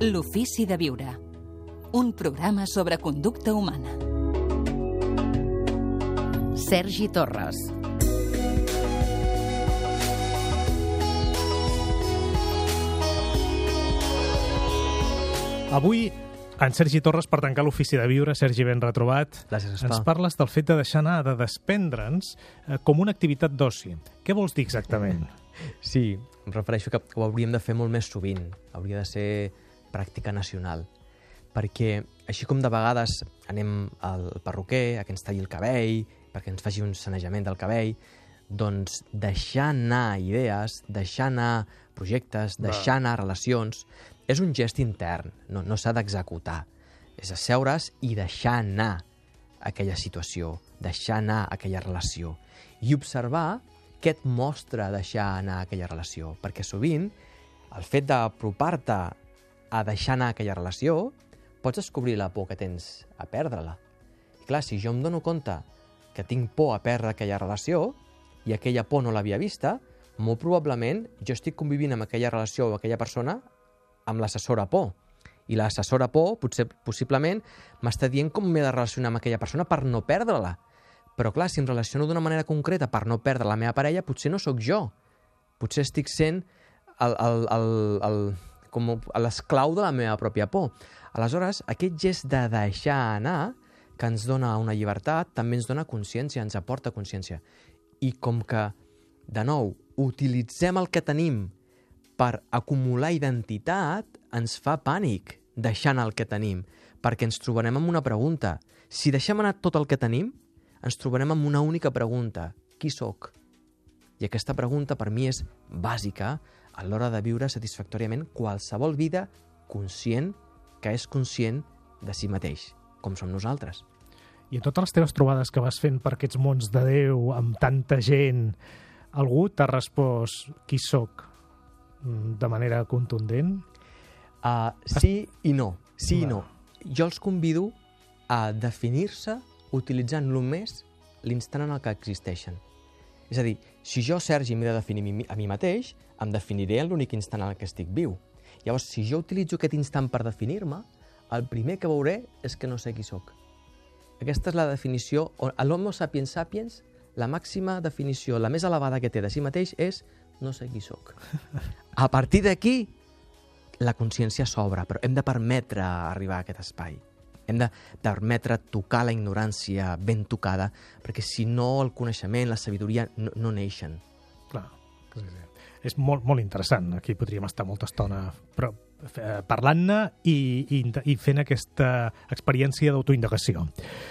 L'ofici de viure. Un programa sobre conducta humana. Sergi Torres. Avui, en Sergi Torres, per tancar l'ofici de viure, Sergi, ben retrobat, Gràcies, Espa. ens parles del fet de deixar anar, de desprendre'ns eh, com una activitat d'oci. Què vols dir exactament? Sí, em refereixo que ho hauríem de fer molt més sovint. Hauria de ser pràctica nacional. Perquè, així com de vegades anem al perruquer a que ens talli el cabell, perquè ens faci un sanejament del cabell, doncs deixar anar idees, deixar anar projectes, deixar anar relacions, és un gest intern, no, no s'ha d'executar. És asseure's i deixar anar aquella situació, deixar anar aquella relació i observar què et mostra deixar anar aquella relació, perquè sovint el fet d'apropar-te a deixar anar aquella relació pots descobrir la por que tens a perdre-la. I clar, si jo em dono compte que tinc por a perdre aquella relació i aquella por no l'havia vista, molt probablement jo estic convivint amb aquella relació o aquella persona amb l'assessora por. I l'assessora por, potser, possiblement, m'està dient com m'he de relacionar amb aquella persona per no perdre-la. Però clar, si em relaciono d'una manera concreta per no perdre la meva parella, potser no sóc jo. Potser estic sent el, el, el, el, com l'esclau de la meva pròpia por. Aleshores, aquest gest de deixar anar, que ens dona una llibertat, també ens dona consciència, ens aporta consciència. I com que, de nou, utilitzem el que tenim per acumular identitat, ens fa pànic deixar anar el que tenim, perquè ens trobarem amb una pregunta. Si deixem anar tot el que tenim, ens trobarem amb una única pregunta. Qui sóc? I aquesta pregunta per mi és bàsica a l'hora de viure satisfactòriament qualsevol vida conscient que és conscient de si mateix, com som nosaltres. I en totes les teves trobades que vas fent per aquests mons de Déu, amb tanta gent, algú t'ha respost qui sóc mm, de manera contundent? Uh, sí i no. Sí i Va. no. Jo els convido a definir-se utilitzant només l'instant en el que existeixen. És a dir, si jo, Sergi, m'he de definir a mi mateix, em definiré en l'únic instant en que estic viu. Llavors, si jo utilitzo aquest instant per definir-me, el primer que veuré és que no sé qui sóc. Aquesta és la definició, a l'homo sapiens sapiens, la màxima definició, la més elevada que té de si mateix és no sé qui sóc. A partir d'aquí, la consciència s'obre, però hem de permetre arribar a aquest espai. Hem de permetre tocar la ignorància ben tocada, perquè si no el coneixement, la sabidoria no, no neixen. Clar, sí, sí. És molt, molt interessant. Aquí podríem estar molta estona però, eh, parlant-ne i, i, i fent aquesta experiència d'autoindagació.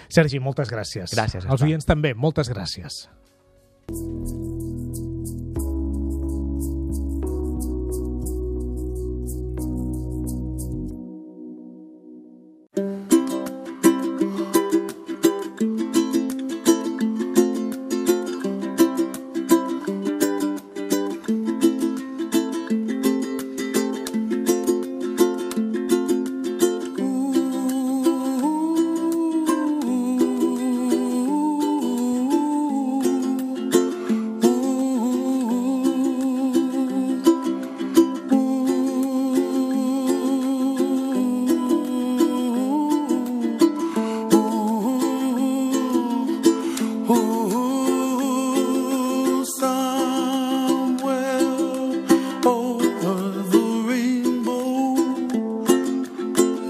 Sergi, moltes gràcies. Gràcies, Els oients també, moltes gràcies. Ooh,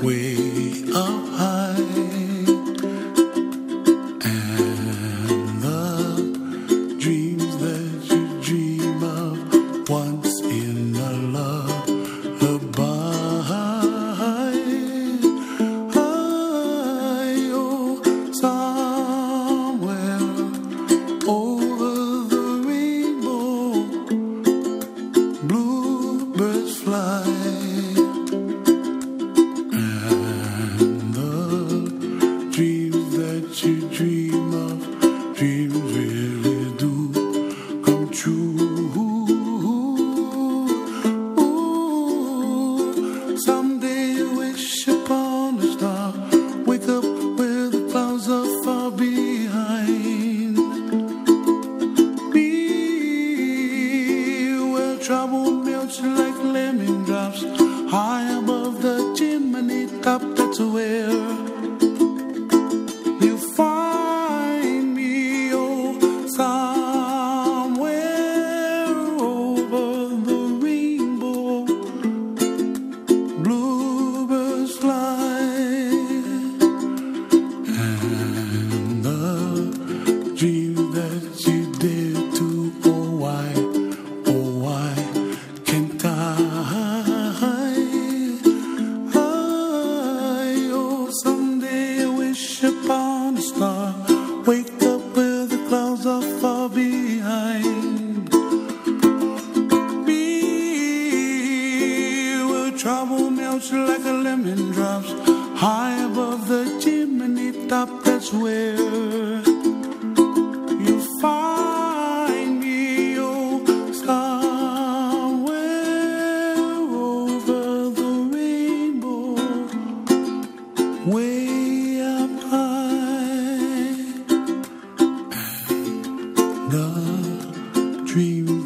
We. Melts like a lemon drops. High above the chimney top, that's where you find me, oh, somewhere over the rainbow, way up high. and The dream